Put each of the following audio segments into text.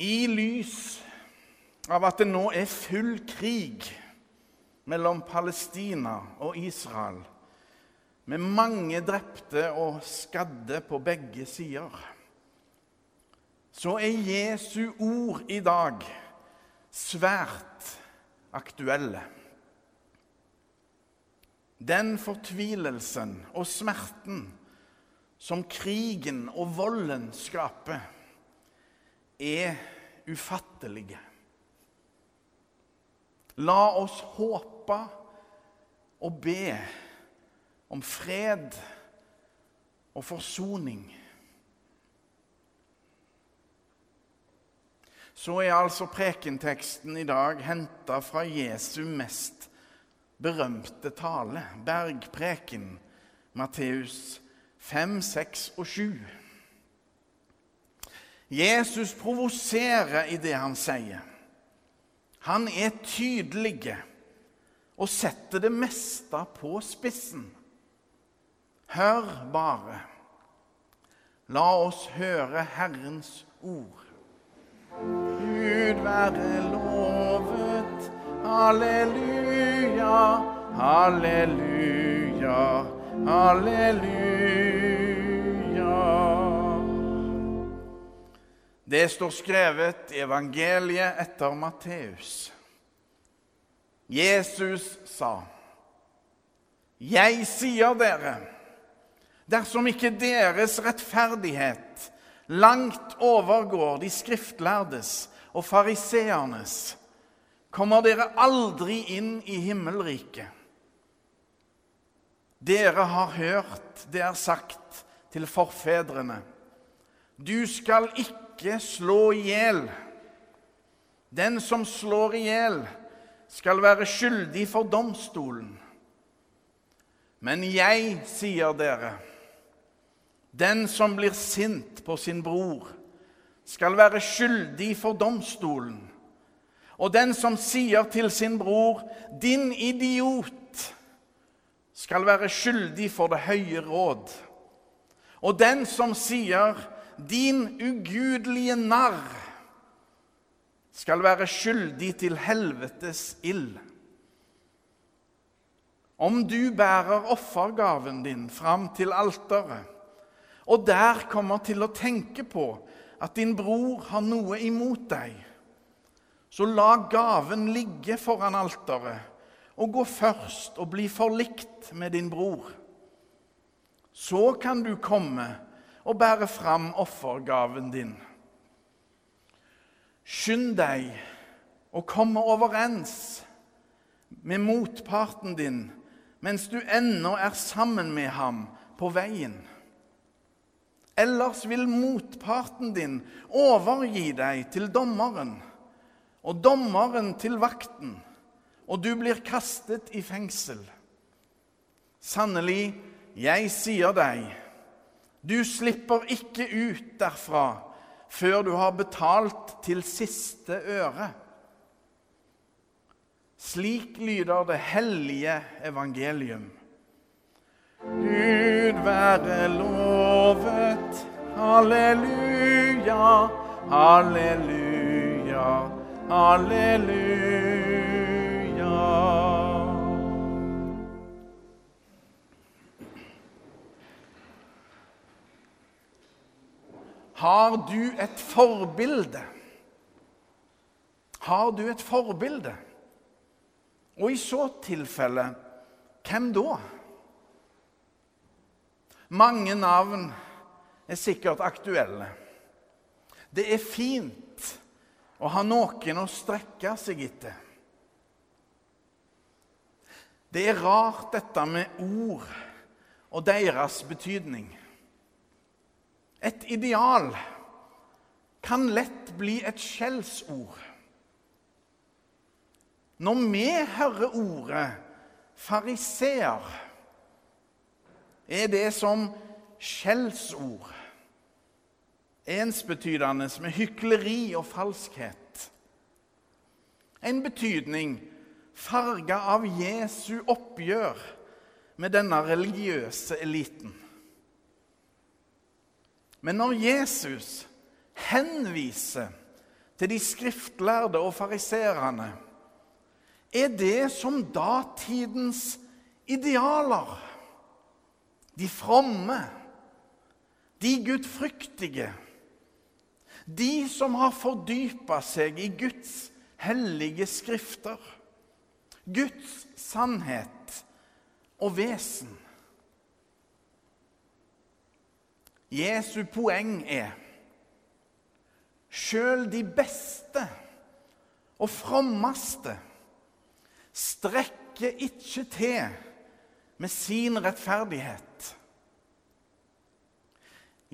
I lys av at det nå er full krig mellom Palestina og Israel, med mange drepte og skadde på begge sider, så er Jesu ord i dag svært aktuelle. Den fortvilelsen og smerten som krigen og volden skaper, er ufattelige. La oss håpe og be om fred og forsoning. Så er altså prekenteksten i dag henta fra Jesu mest berømte tale, bergpreken, Matteus 5, 6 og 7. Jesus provoserer i det han sier. Han er tydelig og setter det meste på spissen. Hør bare. La oss høre Herrens ord. Gud være lovet. Halleluja, halleluja, halleluja. Det står skrevet i evangeliet etter Matteus. Jesus sa, 'Jeg sier dere, dersom ikke deres rettferdighet langt overgår de skriftlærdes og fariseernes, kommer dere aldri inn i himmelriket. Dere har hørt det er sagt til forfedrene. Du skal ikke slå i hjel. Den som slår i hjel, skal være skyldig for domstolen. Men jeg sier dere, den som blir sint på sin bror, skal være skyldig for domstolen. Og den som sier til sin bror 'din idiot', skal være skyldig for det høye råd. Og den som sier 'din ugudelige narr', skal være skyldig til helvetes ild. Om du bærer offergaven din fram til alteret, og der kommer til å tenke på at din bror har noe imot deg, så la gaven ligge foran alteret og gå først og bli forlikt med din bror. Så kan du komme og bære fram offergaven din. Skynd deg å komme overens med motparten din mens du ennå er sammen med ham på veien. Ellers vil motparten din overgi deg til dommeren, og dommeren til vakten, og du blir kastet i fengsel. Sannelig, jeg sier deg, du slipper ikke ut derfra før du har betalt til siste øre. Slik lyder det hellige evangelium. Gud være lovet. Halleluja, halleluja, halleluja. Har du et forbilde? Har du et forbilde? Og i så tilfelle, hvem da? Mange navn er sikkert aktuelle. Det er fint å ha noen å strekke seg etter. Det er rart, dette med ord og deres betydning. Et ideal kan lett bli et skjellsord. Når vi hører ordet fariseer, er det som skjellsord, ensbetydende med hykleri og falskhet. En betydning farga av Jesu oppgjør med denne religiøse eliten. Men når Jesus henviser til de skriftlærde og fariserene, er det som datidens idealer. De fromme, de gudfryktige, de som har fordypa seg i Guds hellige skrifter, Guds sannhet og vesen. Jesu poeng er sjøl de beste og frommeste strekker ikke til med sin rettferdighet.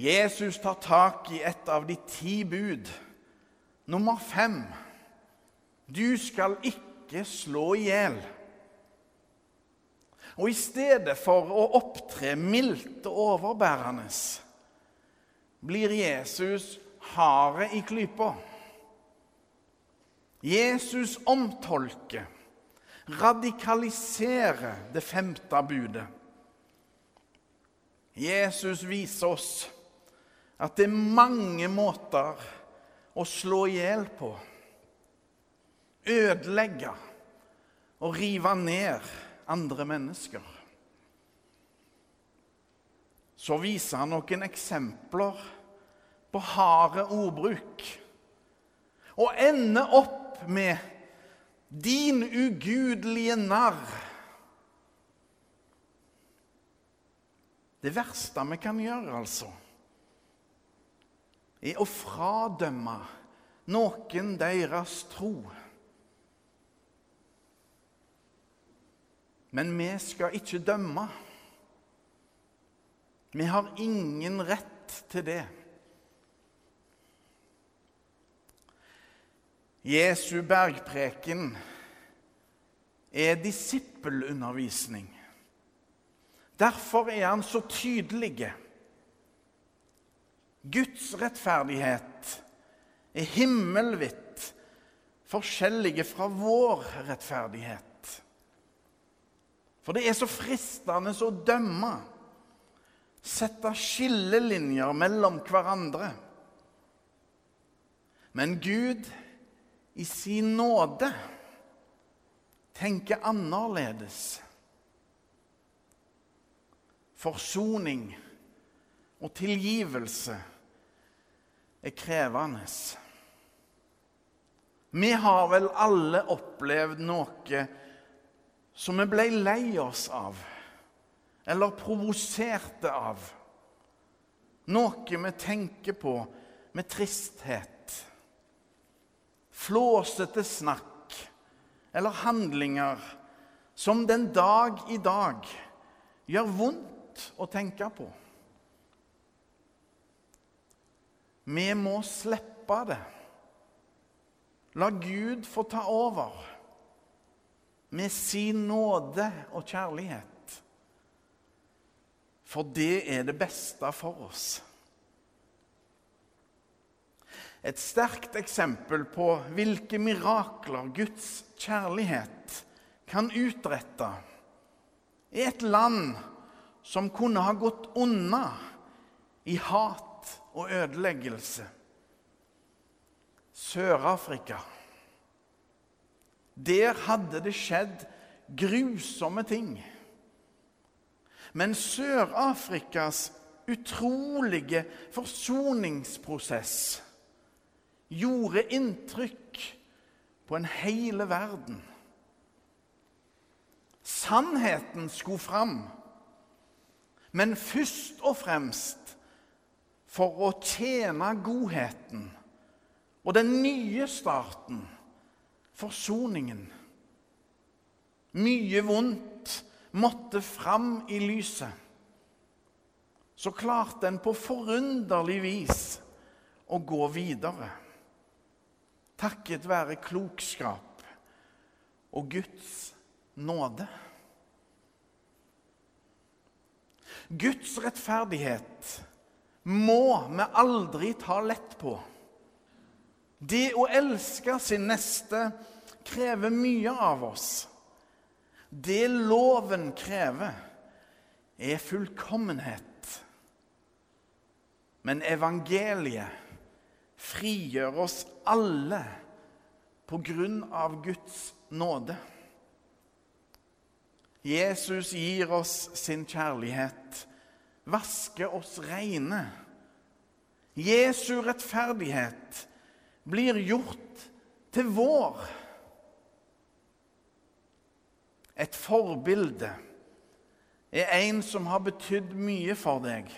Jesus tar tak i et av de ti bud, nummer fem. Du skal ikke slå i hjel. Og i stedet for å opptre mildt og overbærende blir Jesus harde i klypa. Jesus omtolker radikaliserer det femte budet. Jesus viser oss at det er mange måter å slå i hjel på. Ødelegge og rive ned andre mennesker. Så viser han noen eksempler på harde ordbruk, og ender opp med din ugudelige narr. Det verste vi kan gjøre, altså, er å fradømme noen deres tro. Men vi skal ikke dømme. Vi har ingen rett til det. Jesu bergpreken er disippelundervisning. Derfor er han så tydelig. Guds rettferdighet er himmelvidt forskjellige fra vår rettferdighet. For det er så fristende å dømme, sette skillelinjer mellom hverandre. Men Gud i sin nåde tenker annerledes. Forsoning og tilgivelse er krevende. Vi har vel alle opplevd noe som vi ble lei oss av, eller provoserte av. Noe vi tenker på med tristhet flåsete snakk eller handlinger som den dag i dag gjør vondt å tenke på. Vi må slippe det. La Gud få ta over med sin nåde og kjærlighet. For det er det beste for oss. Et sterkt eksempel på hvilke mirakler Guds kjærlighet kan utrette, er et land som kunne ha gått unna i hat og ødeleggelse. Sør-Afrika. Der hadde det skjedd grusomme ting. Men Sør-Afrikas utrolige forsoningsprosess gjorde inntrykk på en hele verden. Sannheten skulle fram, men først og fremst for å tjene godheten og den nye starten, forsoningen. Mye vondt måtte fram i lyset. Så klarte en på forunderlig vis å gå videre takket være klokskap og Guds nåde. Guds rettferdighet må vi aldri ta lett på. Det å elske sin neste krever mye av oss. Det loven krever, er fullkommenhet. Men evangeliet frigjør oss alle på grunn av Guds nåde. Jesus gir oss sin kjærlighet, vasker oss reine. Jesu rettferdighet blir gjort til vår. Et forbilde er en som har betydd mye for deg.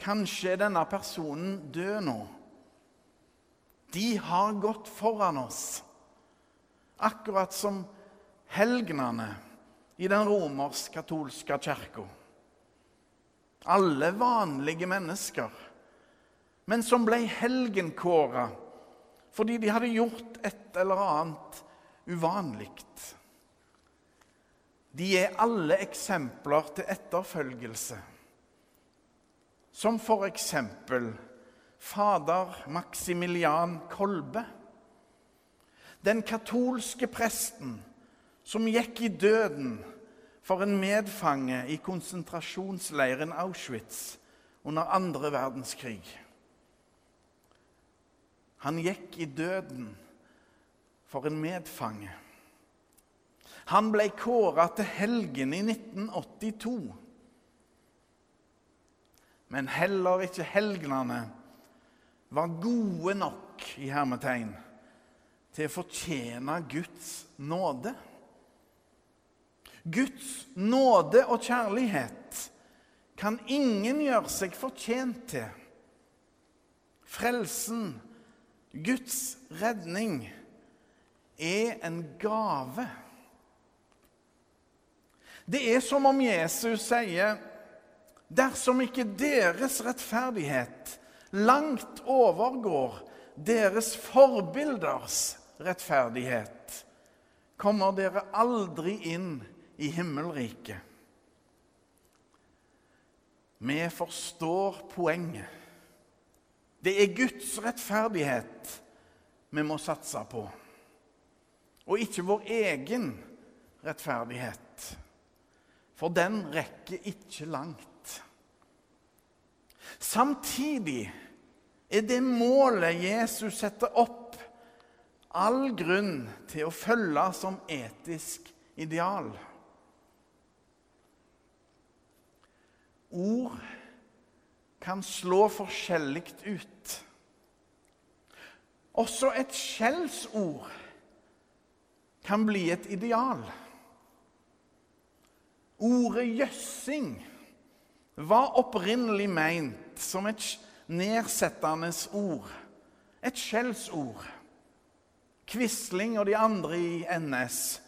Kanskje er denne personen død nå. De har gått foran oss, akkurat som helgenene i den romersk-katolske kirka. Alle vanlige mennesker, men som ble helgenkåra fordi de hadde gjort et eller annet uvanlig. De er alle eksempler til etterfølgelse. Som for eksempel fader Maximilian Kolbe. Den katolske presten som gikk i døden for en medfange i konsentrasjonsleiren Auschwitz under andre verdenskrig. Han gikk i døden for en medfange. Han ble kåra til helgen i 1982. Men heller ikke helgenene var gode nok i hermetegn til å fortjene Guds nåde. Guds nåde og kjærlighet kan ingen gjøre seg fortjent til. Frelsen, Guds redning, er en gave. Det er som om Jesus sier dersom ikke deres rettferdighet langt overgår deres forbilders rettferdighet, kommer dere aldri inn i himmelriket. Vi forstår poenget. Det er Guds rettferdighet vi må satse på, og ikke vår egen rettferdighet. For den rekker ikke langt. Samtidig er det målet Jesus setter opp, all grunn til å følge som etisk ideal. Ord kan slå forskjellig ut. Også et skjellsord kan bli et ideal. Ordet jøssing var opprinnelig meint som et nedsettende ord, et skjellsord. Quisling og de andre i NS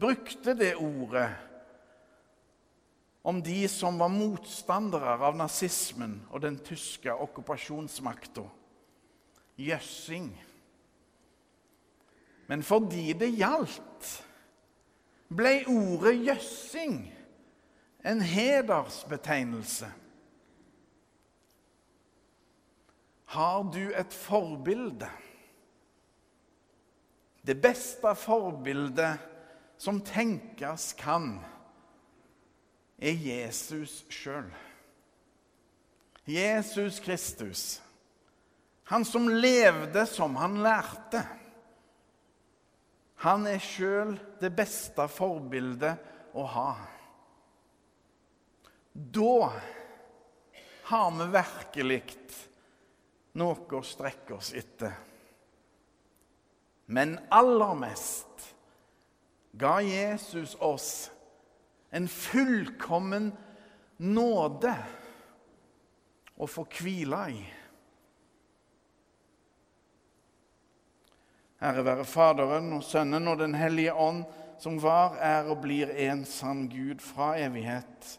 brukte det ordet om de som var motstandere av nazismen og den tyske okkupasjonsmakta. Jøssing. Men fordi det gjaldt, ble ordet jøssing en hedersbetegnelse. Har du et forbilde? Det beste forbildet som tenkes kan, er Jesus sjøl. Jesus Kristus, han som levde som han lærte. Han er sjøl det beste forbildet å ha. Da har vi virkelig noe å strekke oss etter. Men aller mest ga Jesus oss en fullkommen nåde å få hvile i. Ære være Faderen og Sønnen og Den hellige ånd, som var, er og blir en sann Gud fra evighet